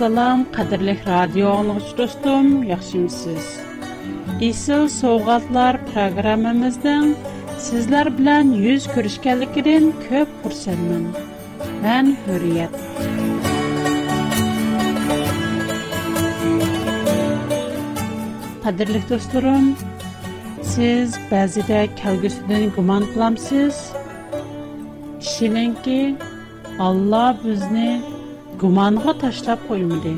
Assalam, qadirlik radio anlıqçı dostum, yaxşımısınız? İsil Soğatlar proqramımızdan sizlər bilən yüz görüşkənlikdən köp xursandam. Mən Hürriyet. Qadirlik dostlarım, siz bəzidə kəlgüsüdən guman qılamsız. ki Allah bizni gumong'a tashlab qo'ymadi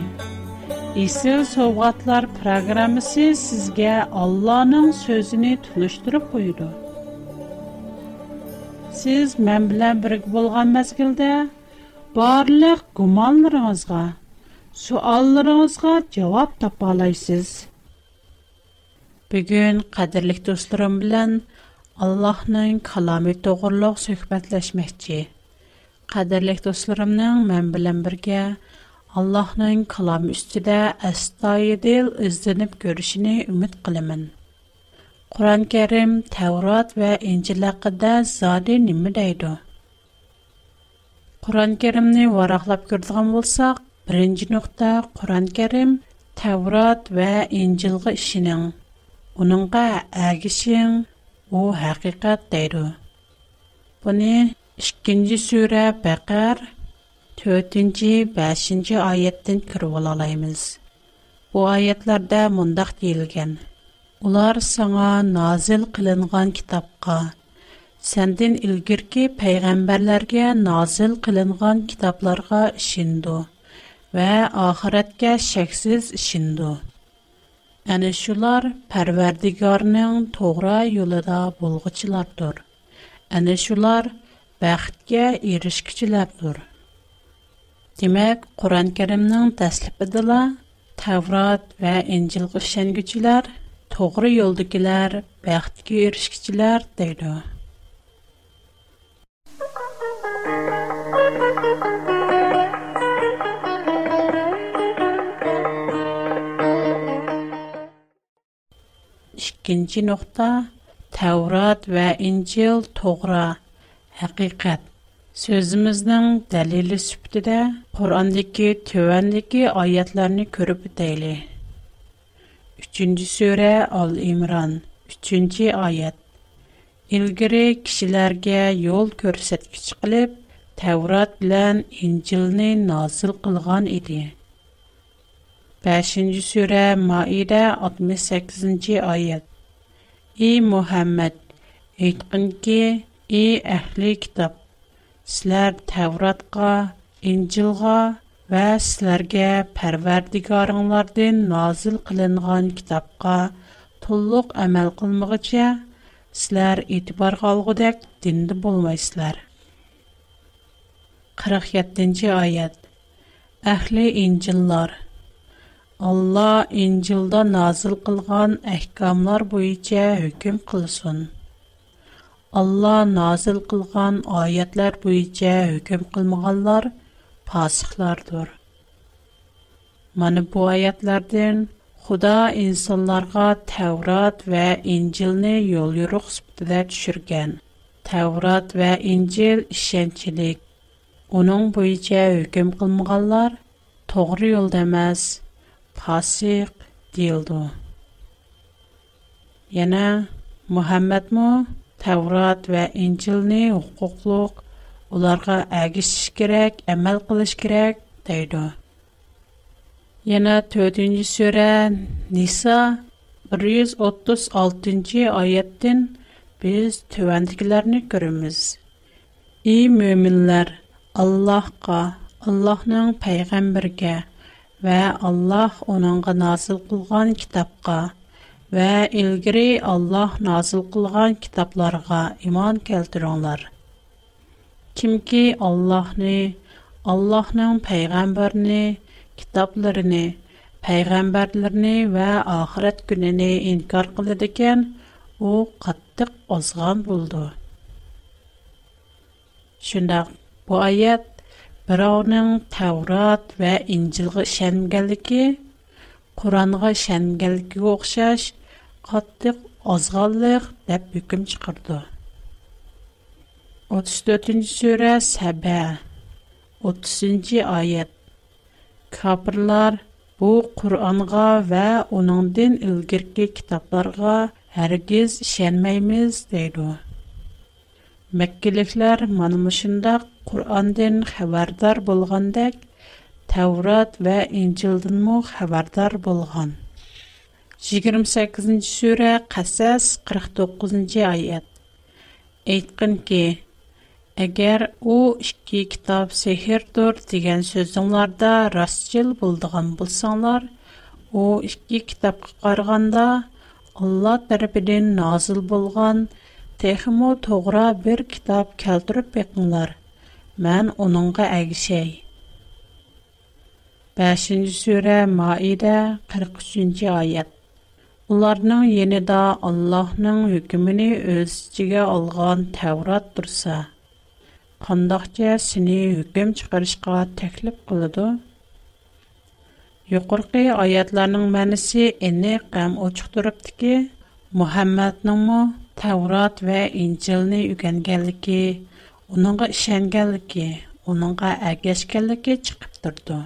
isil sovg'atlar programmasi sizga allohning so'zini tunishtirib qo'ydi siz men bilan birik bo'lgan mazgilda barliq gumonlaringizga suallaringizga javob topa olasiz bugun qadrli do'stlarim bilan allohning kalomi to'g'riliq suhbatlashmoqchi Qadärlek dostlarımның мен билан бергә Аллаһның каламы üstида әс тая дил издинеп күрешне үмид киләмен. Quran-Kärim, Täwrat вә İncil хакында зади нимә дидо. Quran-Kärimне вараклап кердигән булсак, беренче нукта, Quran-Kärim, Täwrat вә İncil гы ишенең. Уныңга әгәшең бу 2-ci surə Bəqər 4-ci, 5-ci ayətdən kirib alalaymiz. Bu ayətlərdə mundaq deyilgən: Ular sana nazil qılınğan kitabqa, səndən ilgirki peyğəmbərlərə nazil qılınğan kitablara işindu və axirətə şəksiz işindu. Әні шулар пәрвердігарның тоғра юлыда болғычылардыр. Әні шулар baxtga erishkichilardir. Demak, Qur'on-Karimning taslibidala Tavrot va Injilga ishonguchilar, to'g'ri yo'ldagilar, baxtga erishkichilar deydi. İkinci nokta Tevrat ve İncil toğra Həqiqət Sözümüzün dəlili sübtidə Qur'andakı tövəndəki ayətlərini görüb deyli. 3-cü surə Al-İmran 3-cü ayət İlgiri kişilərə yol göstərgiç qılıb Təvrat bilən İncilni nazil qılğan idi. 5-ci surə Maidə 68-ci ayət Ey Muhammed, etqin ki, Ey əhli kitab, sizlər Təvratqa, İncilğa və sizlərə Pərverdigarınlardan nazil qılınğan kitabqa tulluq əməl qılmığıca sizlər etibar qalğıdak dində bolmaysızlar. 47-ci ayət. Əhli İncillər Allah İncilda nazil qılğan əhkamlar boyunca hökm qılsın. Allah nazil kılgan аятлар bu içe hüküm kılmağallar pasıklardır. Mani bu ayetlerden Xuda insanlarga Tevrat və İncilni yol yuruq sübdədə düşürgən. Tevrat və İncil işəncilik. Onun bu içə hüküm qılmıqallar doğru yol deməz, pasiq deyildu. Yəni, Tevrat və İncilni hüquqluq, onlara əgişiş kirək, əməl qılış kirək, deydi. Yana 4-cü surə Nisa 136-cı ayətdən biz tövəndikilərini görürüz. Ey möminlər, Allahqa, Allahның peyğəmbərə və Allah onunğa nazil qılğan kitabqa və ilgiri Allah nazil qılğan kitablarga iman keltiringlər. Kimki Allahni, Allahның peyğəmbərini, kitablarını, peyğəmbərlərini və axirət gününü inkar qılır ikən, u qattiq ozğan buldu. Şundaq bu ayət birovning Tavrat və İncilğa işənmənligi, Qur'onğa işənmənligiga oxşaş yoqatdiq azğallıq dep hükm çıxırdı. 34-ci surə Səbə 30-ci ayət. Kəfirlər bu Qur'anğa və onun din ilgirki kitablara hər kəs şənməyimiz deyildi. Məkkəliklər mənumuşunda Qur'an din xəbərdar bolğandak Təvrat və İncildinmə xəbərdar bolğandak. 28 ші сүре қасас 49-нче аят. Әгер о у кітап китап тұр деген сөзіңларда расчел болдыған болсаңлар, о ике кітап қықарғанда Алла тарафыдан назыл болған техмо тоғыра бір кітап кәлдіріп бекңлар. Мән оныңға әгішей. 5-сүре Маида 43-аят. Уларның янында Аллаһның hükмүне үз içиге алган Таврот турса, қандақча сини hükм чыгарышка тәклиф кылды? Юқорқи аятларның мәниси энек һәм очык турыптыки, Мухаммадныңмы Таврот ва Инҗилне үгәнгәнлеге, уныңга ишенгәнлеге, уныңга әгәшкәнлеге чыгып турды.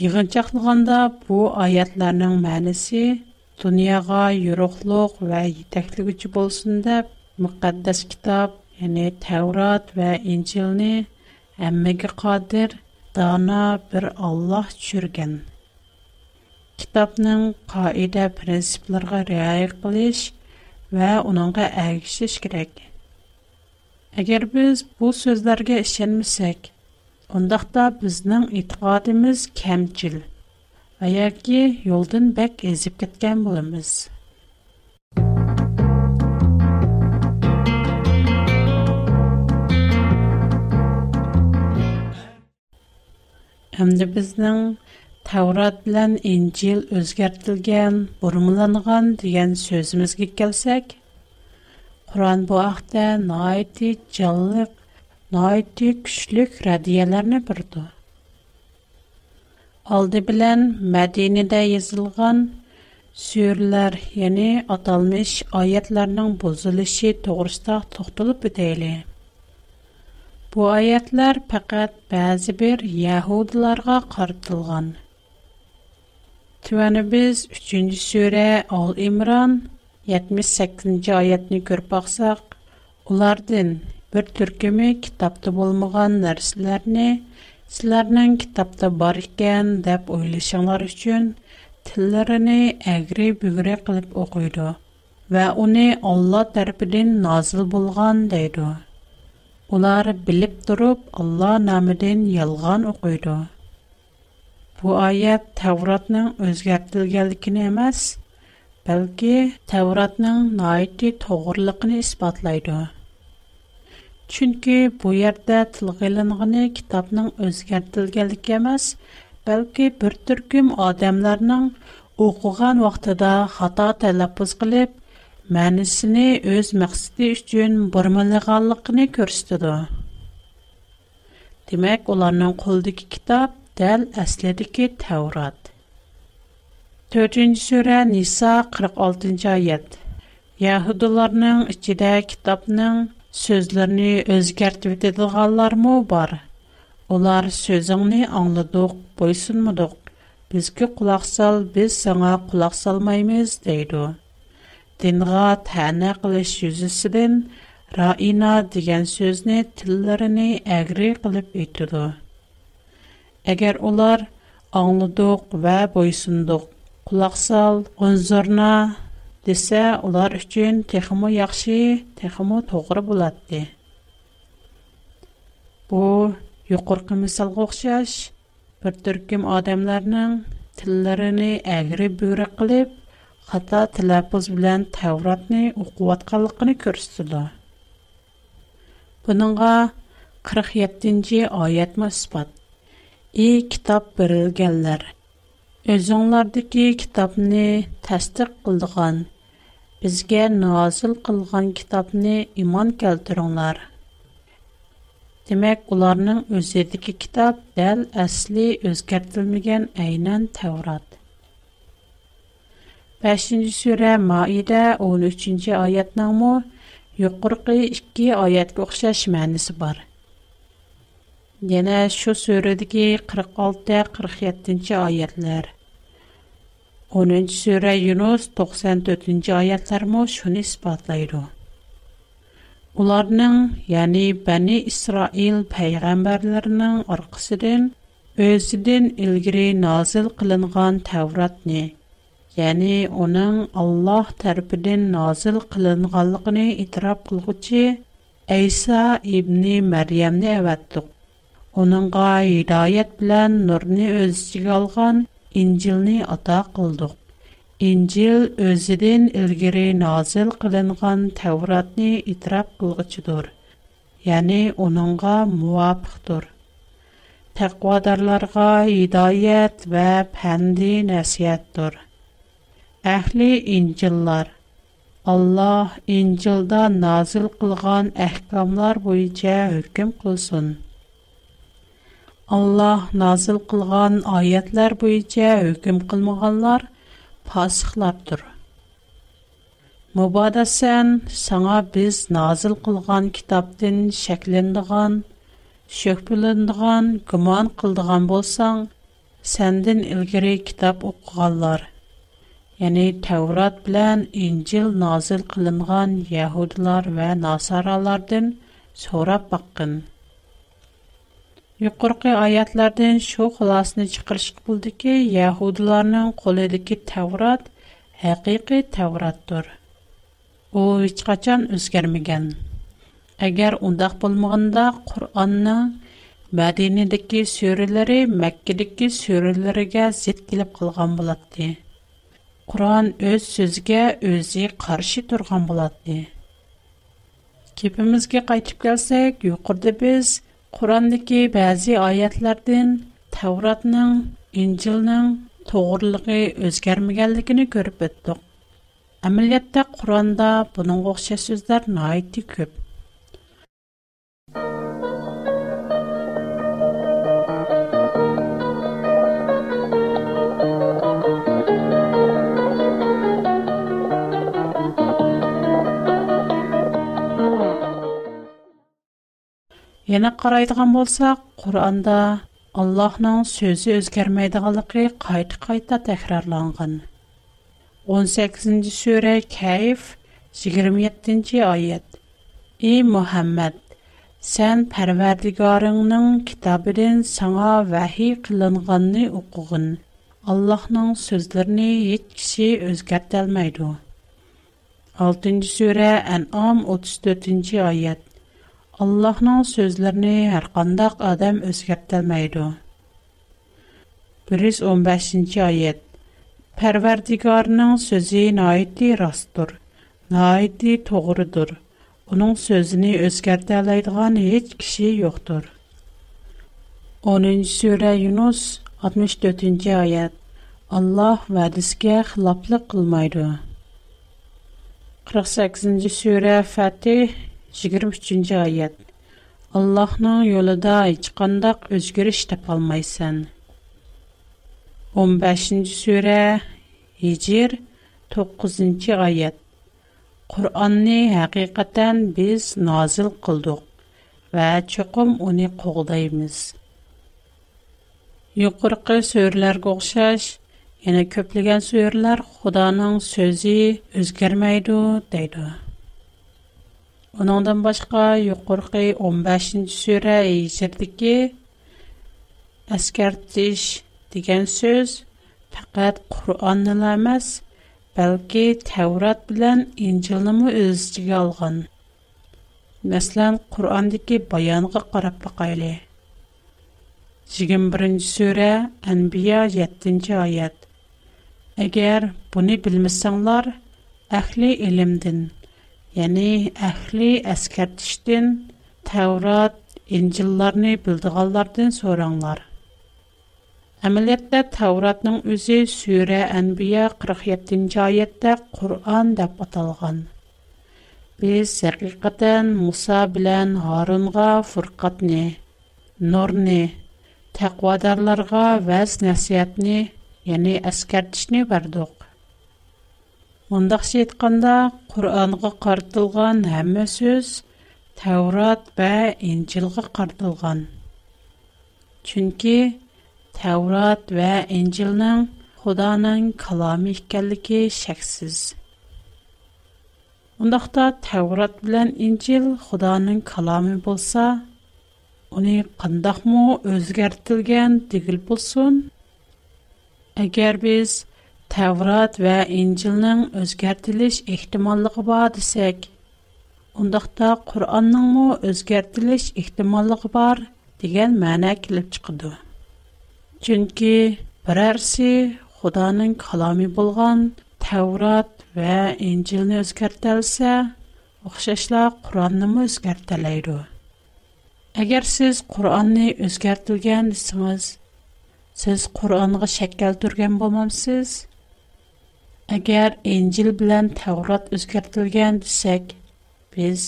Yığıncaqlığında bu ayətlərin mənası Туниага юрохлык ва итаклыгы чулсын да, мқаддас китап, яне Таврот ва Инжилне әммагә кадр, дана бер Аллаһ чурган. Китапның гаида принципларга риаел булыш ва уныңга әйксез керак. Әгәр без бу сүзләргә ишенмәсәк, ундакда безнең иттифадыбыз кемчел аяки, юлдан бек езіп кіткан булымыз. Амді біздің таврат билан инцил өзгертілген, бурмыланған диган сөзіміз гик келсек, Құран бу ахтан айти, чаллык, айти күшлік радияларна бірду. Алды белән Мәдинәдә язылган сүрләр, яни аталмыш аятларның бозылышы to'g'risida to'xtalib o'tayли. Bu ayətlər faqat bəzi bir Yahudilərə qartılğan. Tüvəni biz 3-cü surə Al-İmran 78-ci ayətni görüb baxsaq, onlardan bir türkümü kitabda olmagan nərsələrini sizlərinin kitabda bar ikən deb oylaşanlar üçün tillərini əgri bügri qılıb oxuydu və onu Allah tərəfindən nazil bolğan deydi. Ular bilib durub Allah namıdan yalğan oxuydu. Bu ayət Tevratın özgərtilgənliyini emas, bəlkə Tevratın naiti toğruluğunu isbatlaydı. Чөнки бу yerdə tilgə ilinğini kitabның özgərtilgənliyi emas, bəlkə bir türküm adamlarның oxuğan vaxtında xata tələffüz qılıb мәнісіне өз məqsədi üçün burmalığanlığını göstərir. Demək, onların qoldakı kitab dəl əslidəki Tevrat. 4-cü surə Nisa 46-cı ayət. Yahudilərinin içində kitabның sözlərini özgərt və dediqallar mı var? Onlar sözünü anladıq, boysunmuduq. Biz ki qulaq sal, biz sana qulaq salmayımız, deydu. Dinğa tənə qılış yüzüsüdən, raina digən sözünü, tillərini əgri qılıb etdudu. Əgər onlar anladıq və boysunduq, Леса улар өчен техомы яхшы, техомы тугыра була ди. Бу юқоркы мисалга охшаш, бер төркем адамларның телләренә әгъри бура кылып, хата таләффуз белән тәвратны укыватканлыгын күрсәтәләр. Буныңга 47нҗи аят мәсбут. И китап бирелгәнләр Əl-Ənlardakı kitabnı təsdiq бізге bizə қылған qılğan иман iman Демек, Demək, onların özündəki kitab bel əslî, öz kərtilməyən aynan 5-ci surə Maidə 13 ci ayətnamo yuxarı 2 ayətə oxşaşması mənisi var. Yena şu söýredigi 46-47-nji aýetler 10-nji sura Yunus 94-nji aýetler ma şuny isbatlaýar. Olarning, beni ni Bani Israil peýgamberläriniň ilgiri nazil kılynan Täwratny, ýa-ni onuň Allah tarypdan nazil kılynanlygyny eýterap bolguchi Eýsa ibn Meryam ne Onunğa hidayət bilən nurni öz içigə alğan İncilni ata qıldıq. İncil özüdən ilgiri nazil qılınğan Tevratni itiraf qılğıçıdır. Yəni onunğa muvafiqdir. Təqvadarlarga hidayət və pəndi nəsihətdir. Əhli İncillər Allah İncilda nazil qılğan əhkamlar boyunca hökm qılsın. Allah nazil qılğan ayətlər boyunca hökm qılmağanlar fasıqlardır. Mübadə sən sənə biz nazil qılğan kitabdan şəkləndiğan, şöhbüləndiğan, güman qıldığan bolsan, səndən ilgiri kitab oxuğanlar, yəni Təvrat bilən İncil nazil qılınğan Yahudilar və Nasaralardan sorab baxın. Yuqorqi ayatlardan shu xulosani chiqarish bo'ldiki, yahudlarning qo'lidagi Tavrat haqiqiy Tavratdir. U hech qachon o'zgarmagan. Agar undoq bo'lmaganda Qur'onning Madinadagi suralari Makkadagi suralariga zid kelib qolgan bo'ladi. Qur'on o'z so'ziga o'zi qarshi turgan bo'ladi. Kepimizga qaytib kelsak, yuqorida biz Құрандығы бәзі айатлардың Тауратның, Инжілнің тоғырлығы өзгермегелдігіні көріп өттік. Әмілетті Құранда бұның оқшы сөздер айты көп. Yana qaraydigan bo'lsak, Qur'onda Allohning so'zi o'zgarmaydiganligi qayta-qayta takrorlangan. 18-sura Kayf 27-oyat. Ey Muhammad, sen Parvardigoringning kitobidan sanga vahiy qilinganni o'qigin. Allohning so'zlarini hech kishi o'zgartirmaydi. 6-sura An'am 34-oyat. Allah'ның sözlərini hər qandaq adam özgərtəlməydi. 115-ci ayət Pərverdigarının sözü naiti rastdır, naiti doğrudur. Onun sözünü özgərtələydiğən heç kişi yoxdur. 10-cu surə Yunus 64-cü ayət Allah vədisgə xilaplıq qılmaydı. 48-ci surə Fətih 23-нче аят. Аллаһның юлында һеч кандак үзгәреш тап алмайсан. 15-нче сүре Hicr 9-нче аят. Qur'onni haqiqatan biz nozil qildik va chuqum uni qo'g'daymiz. Yuqorqi so'rlarga o'xshash, yana ko'plagan so'rlar Xudoning so'zi o'zgarmaydi deydi. Onundan başqa yuqorqi 15-ci surə içirdiki əskərtiş degan söz faqat Qur'onni emas, balki Tavrat bilan Injilni ham öz алған. olgan. Masalan, Qur'ondagi bayonga qarab 21-ci surə Anbiya 7-ci ayət. Әгер bunu bilmirsənglər, əhli ilmdən Яни әхли әскәртиштен Таврот, Инҗилларны билдегәнләрдән сораңнар. Әмәлиятта Тавротның үзе Сүре анбия 47-нче аятта Кур'ан дип аталган. Без сәркыкатан Муса белән Гарунга фурқатны, нурны, тәкъвадарларга вәз нәсиятне, яни әскәртишне бардык. Мұндақша айтқанда, Құранға қартылған әмі сөз Тәурат бә Инжилға қартылған. Чүнкі Тәурат бә Инжилнің Худаның калами икәнлеге шәксіз. Мұндақта Тәурат білән Инжил Худаның калами болса, қындақ мұ өзгәртілген дегіл болсын? Әгер біз Tevrat ve İncil'nin özgertiliş ihtimallığı var desek, ondaqda Qur'an'ın mu özgertiliş ihtimallığı var degan ma'no kelib chiqadi chunki birarsi xudoning kalomi bo'lgan tavrat va injilni o'zgartirsa o'xshashla qur'onnimi o'zgartirlaydi agar siz qur'onni o'zgartirgan desangiz siz qur'onga shak keltirgan bo'lmamsiz Әгәр Инҗил белән Таврот үзгәртелгән дисәк, без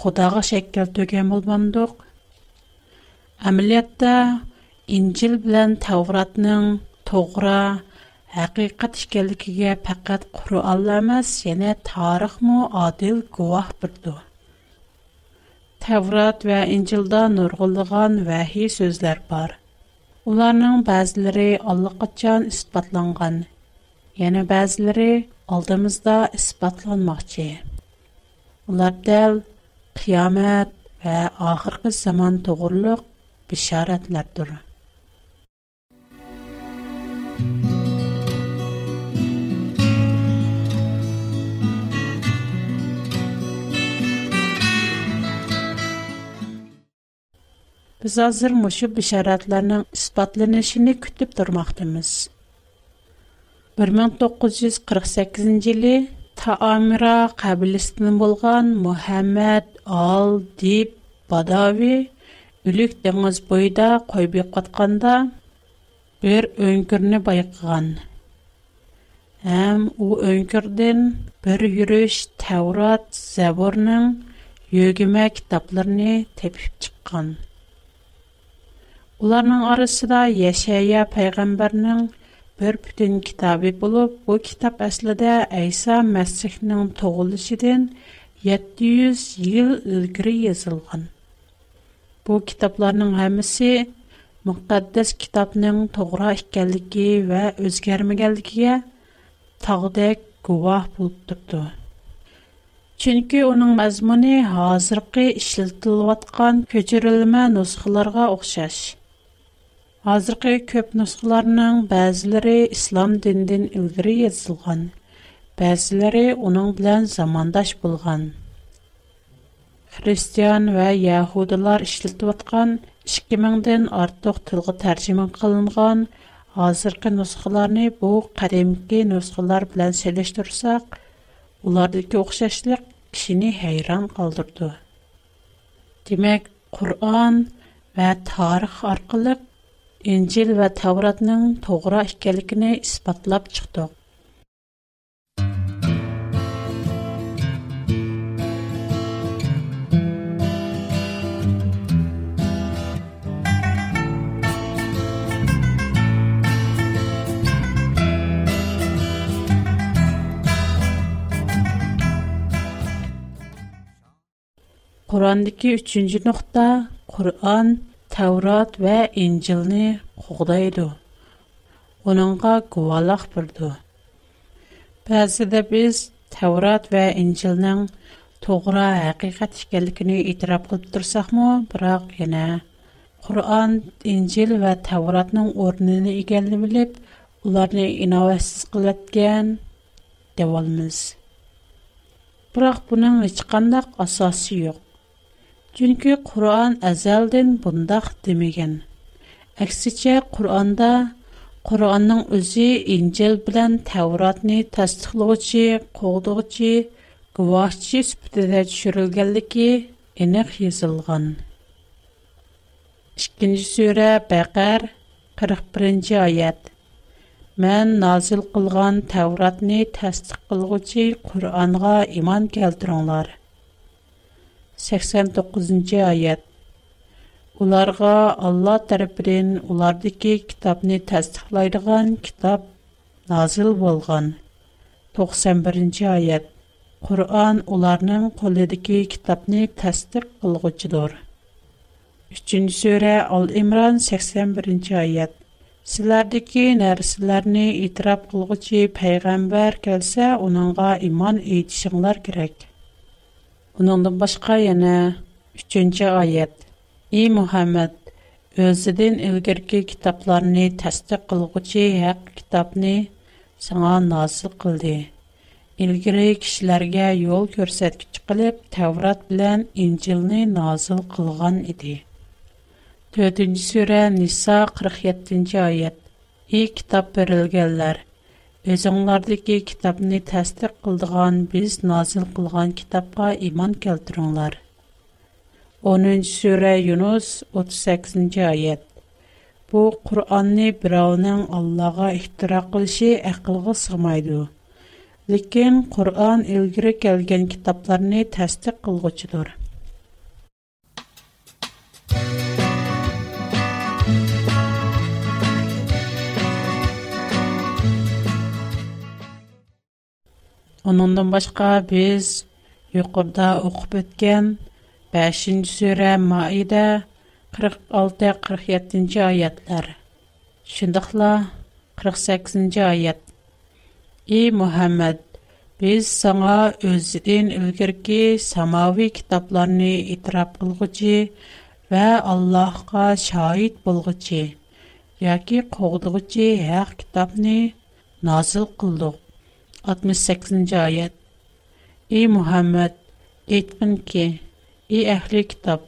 Худага шәккәл төгән булмамдык. Әмәлиятта Инҗил белән Тавротның тугры хакыйкать икәнлегенә фақат Куръанлар эмас, яна тарихмы адил гувах бирду. Таврот ва Инҗилда нургылыган вахий сүзләр бар. Уларның базлары аллакачан исбатланган. yana ba'zilari oldimizda isbotlanmoqchi ular dal qiyomat va oxirgi zamon to'g'riliq bishoratlardir biz hozir mushu bishoratlarning isbotlanishini kutib turmoqdamiz 1948-йылы Таамира қабілісіні болған Мухаммад Ал Диб Бадави үлік деңіз бойда қойбе қатқанда бір өңкіріні байқыған. Әм о өңкірден бір үріш Тәурат Зәбурның өгіме китапларыны тепіп чыққан. Оларның арысыда Ешая пайғамбарның bir butun kitobi bo'lib bu kitob aslida ayso masihning tug'ilishidan 700 yil ilgari yozilgan bu kitoblarning hammasi muqaddas kitobning to'g'ri ekanligi va o'zgarmaganligiga tog'dek guvoh bo'lib turdi chunki uning mazmuni hozirgi ishlatilayotgan ko'chirilma nusxalarga o'xshash Азыркы көп нұсқыларының бәзілері ислам диндин үлгірі езілған, бәзілері оның білән замандаш болған. Христиан вә яхудылар ішілді ватқан 2000-ден артық тілгі тәржімін қылынған, азыркы нұсқыларыны бұл қаремке нұсқылар білән селештірсақ, олардыки оқшашлық кішіні хайран қалдырды. Демек, Құр'ан вә tarix арқылық İncil və Tavratның тоғыра ikənligini isbatlab çıxdıq. Qurandakı 3-cü nöqtə Qur'an Tevrat ve İncil'ni qoğdaydı. Onunla guvalaq birdi. Bəzide biz Tevrat ve İncil'nin toğra həqiqət ikənlikini itiraf qılıb tursaqmı, bıraq yenə Qur'an, İncil və Tevratın ornini igəlini bilib, ularını inovasiz qılətgən devalmiz. Bıraq bunun heç qandaq asası yox. Чөнки Куръан әзелдән бундах димәгән. Аксичә Куръанда Куръанның үзе Инҗил белән Тәүратны тасдиқлаучы, қоддохчы, гвасчи сүтләре төшәлгәнне ки, эне хизылган. 2 сүре Бақар 41 яят. Мен назл кылган Тәүратны тасдиқ кылгычы Куръанга иман кэлтүңләр. 89-cı ayət. Уларга Алла тарафыдан улардагы китапны тасдиқлайдыган китап назил болган. 91-нче аят. Qur'on ularning qo'lidagi kitobni tasdiq qilg'uchidir. 3 sura Al-Imron 81-oyat. Sizlardagi narsalarni e'tirof qilg'uchi payg'ambar kelsa, uningga iymon etishinglar kerak. Bunundan başqa yana 3-cü ayət. Ey Muhammed, özüdən ilgirki kitablarını təsdiq qılğıcı haqq kitabını sənə nazil qıldı. İlgiri kişilərə yol göstərgici qılıb Tevrat bilan İncilni nazil qılğan idi. 4-cü surə Nisa 47-ci ayət. Ey kitab verilənlər, ئۆزۈڭلاردىكى كىتابنى تەستىق قىلىدىغان بىز نازىل قىلغان كىتابقا ئىمان كەلتۈرۈڭلار. 10 سۈرە يۇنۇس 38 ئايەت Bu Qur'onni birovning Allohga ixtiro qilishi aqlga sig'maydi. Lekin Qur'on ilgari kelgan kitoblarni tasdiq qilg'uchidir. Оннандан башка без юқорда оқібөткән 5-нче сура Маида 46-47-нче аятлар. Шиндикла 48-нче аят. Эй Мухаммед, без саңа өзидән үзерки самавий китапларны итрап булгычы, ва Аллаһка шаһид булгычы, яки қогдыгычы һәр китапны назил кулды 68-нче аят. И Мухаммад, әйтмин ки, эй әхли китап,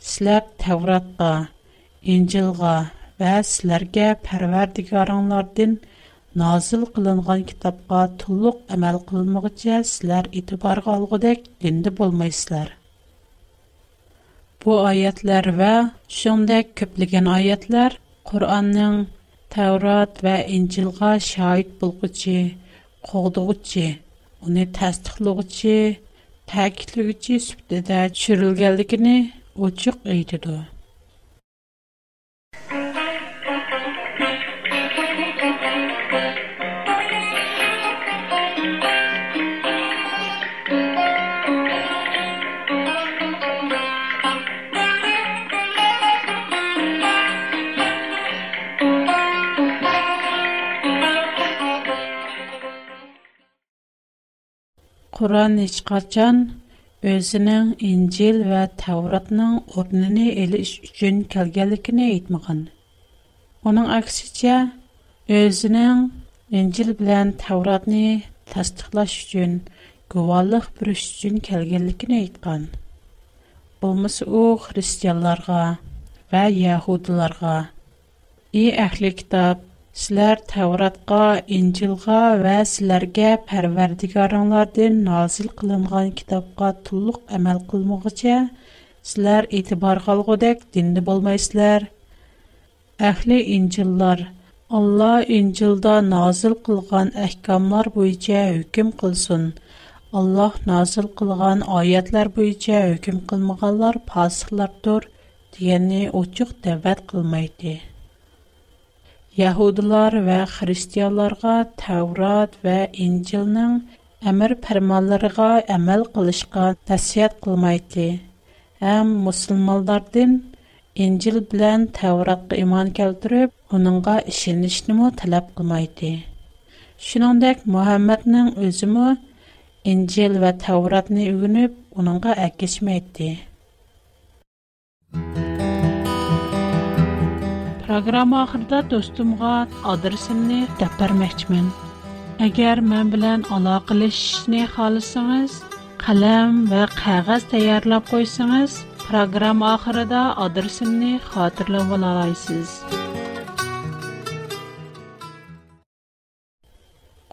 сизләр Тавратка, Инҗилга ва сизләргә Парвардигарыңнардан назил кылынган китапка тулык әмәл кылмагыча сизләр итибарга алгыдек инде булмыйсызлар. Бу аятлар ва шундый көплеген аятлар Куранның Таврат ва Инҗилга шаһит булгычы qoğduqçi, onu təsdiqluqçi, təkilüqçi sübdədə çürülgəlikini uçuq eytidu. Құран ешқарчан өзінің Инжел вә Тауратның орныны еліш үшін кәлгелікіне етміған. Оның әксіче, өзінің Инжел білән Тауратны тастықлаш үшін, күвалық бір үшін кәлгелікіне етқан. Бұлмыс о христианларға вә яхудыларға. И әхлі китаб. Sizlər Təvratqa, İncilğa və sizlərə Pərverdigarınlardan nazil qılınğan kitabqa tulluq əməl qılmığıca sizlər etibar qalğudək dində bolmaysızlar. Əhli İncillar Allah İncilda nazil qılğan əhkamlar boyunca hökm qılsın. Allah nazil qılğan ayətlər boyunca hökm qılmağanlar fasıqlardır, deyəni oçuq dəvət qılmaydı. Яһудлар ва христианларга Таврот ва Инҗилнең әмер фәрманларыга әмәл кылышка тәсият кылмайды. Һәм мусламаннардан Инҗил белән Тавротка иман келтереп, уныңга ишенишне мо таләп кылмайды. Шуныңдәк Мөхәммәднең үзе мо Инҗил ва Тавротны үгенеп, уныңга әкешмәйди. Программа ахырда достумга адресимни deb bermoqchiman. Agar men bilan aloqalashishni xohlasangiz, qalam va qog'oz tayyorlab qo'ysangiz, programma oxirida adresimni xotirlab olasiz.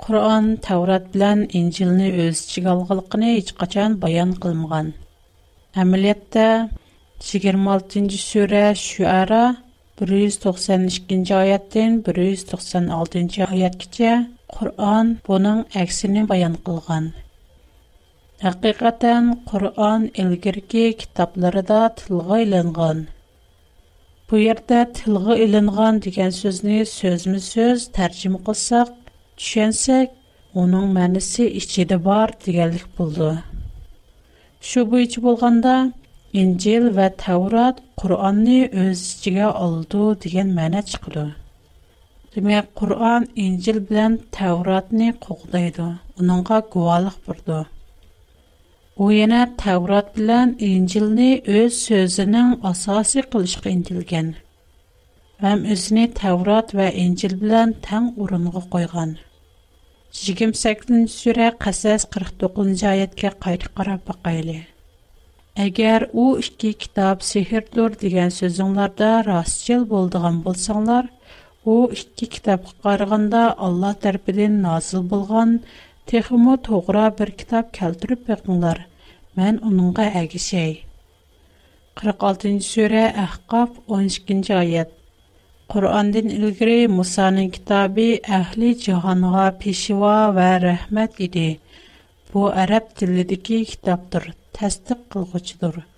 Qur'on Tavrat bilan Injilni o'z ichiga olganligini hech qachon bayon qilmagan. Amaliyotda 26-sura Shuara 192 ayətdən 196-cı ayət kəcə Qur'an bunun əksini bayan qılğın. Həqiqətən Qur'an ilgirki kitabları da tılğı Bu yərdə tılğı ilinqın digən sözünü sözmü söz tərcüm qılsaq, düşənsək, onun mənisi işçidə var digəlik buldu. Şubu içi injil va tavrot qur'onni o'z ichiga oldi degan ma'no chiqadi demak qur'on injil bilan tavrotni qo'g'daydi uningga guvohlik burdi u yana tavrot bilan injilni o'z so'zining asosi qilishga intilgan ham o'zini tavrot va injil bilan tang o'ringa qo'ygan 28 sura qasas 49 oyatga qayta qarab boqaylik Əgər o iki kitab sehirdir degan sözünlərdə rastçıl bolduğan bolsanlar, o iki kitabqa qaraganda Allah tərəfindən nazil bolğan texmo toğra bir kitab keltirib baxınlar. Mən onunğa əgişəy. 46-cı surə Əhqaf 12-ci ayət. Qur'andan ilgiri Musa'nın kitabı əhli cihanğa peşiva və rəhmət idi. Bu ərəb dilindəki kitabdır. təsdiq qılğıcıdır. Şuna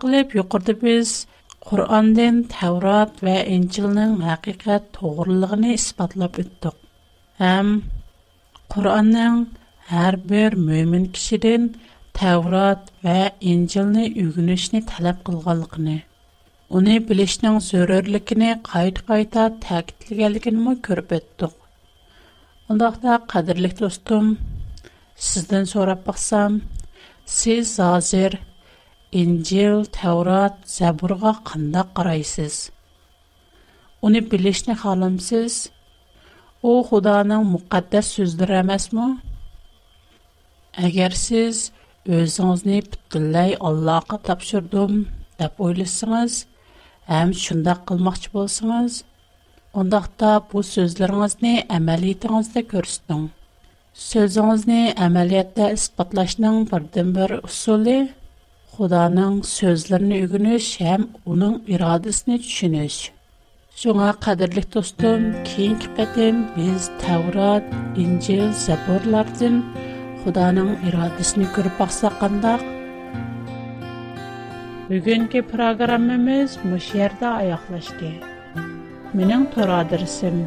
qılıb yuqurdu biz Qur'andan Tevrat və İncilnin həqiqət doğruluğunu isbatlab ötdük. Həm Qur'anın Әрбір мөмін кішіден Тәурат вә Инжілні үгінішіні тәләп қылғалықыны. Оны білешнің зөрірлікіні қайт-қайта тәкітілгелгін мұ көріп өттіқ. Ондақта қадірлік достым, сізден сорап бақсам, сіз азыр Инжіл, Тәурат, Зәбұрға қанда қарайсыз. Оны білішіні қалымсыз, о Құданың мұқаддас сөздір әмәс Әгәр сез өзіңізне бүтінләй Аллаға тапшырдым деп ойлысыңыз, әм шында қылмақчы болсыңыз, ондақта бұл сөзлеріңізне әмәлетіңізді көрістің. Сөзіңізне әмәлетті іспатлашының бірден-бір үсулі, Құданың сөзлеріні үгініш, әм оның ирадысыны түшініш. Жоңа қадірлік достым, кейін кіпәдім, біз Таурат, Инжел, Заборлардың Худаның ирадесен күреп баксак кандай? Бүгенге программабыз мыш ярда аяклашты. Минем тор адресим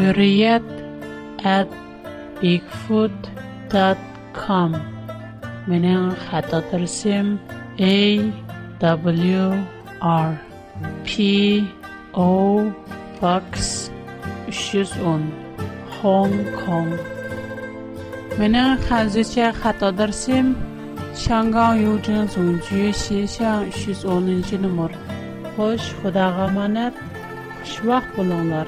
huriyet@bigfoot.com. Минем хат w 310 Hong Kong Meni hanzicha xatodirsim, Shangang Yujin Zongju Xishang 110-numur. Xo'sh, xudoga amonat. Xushvaqt bo'linglar.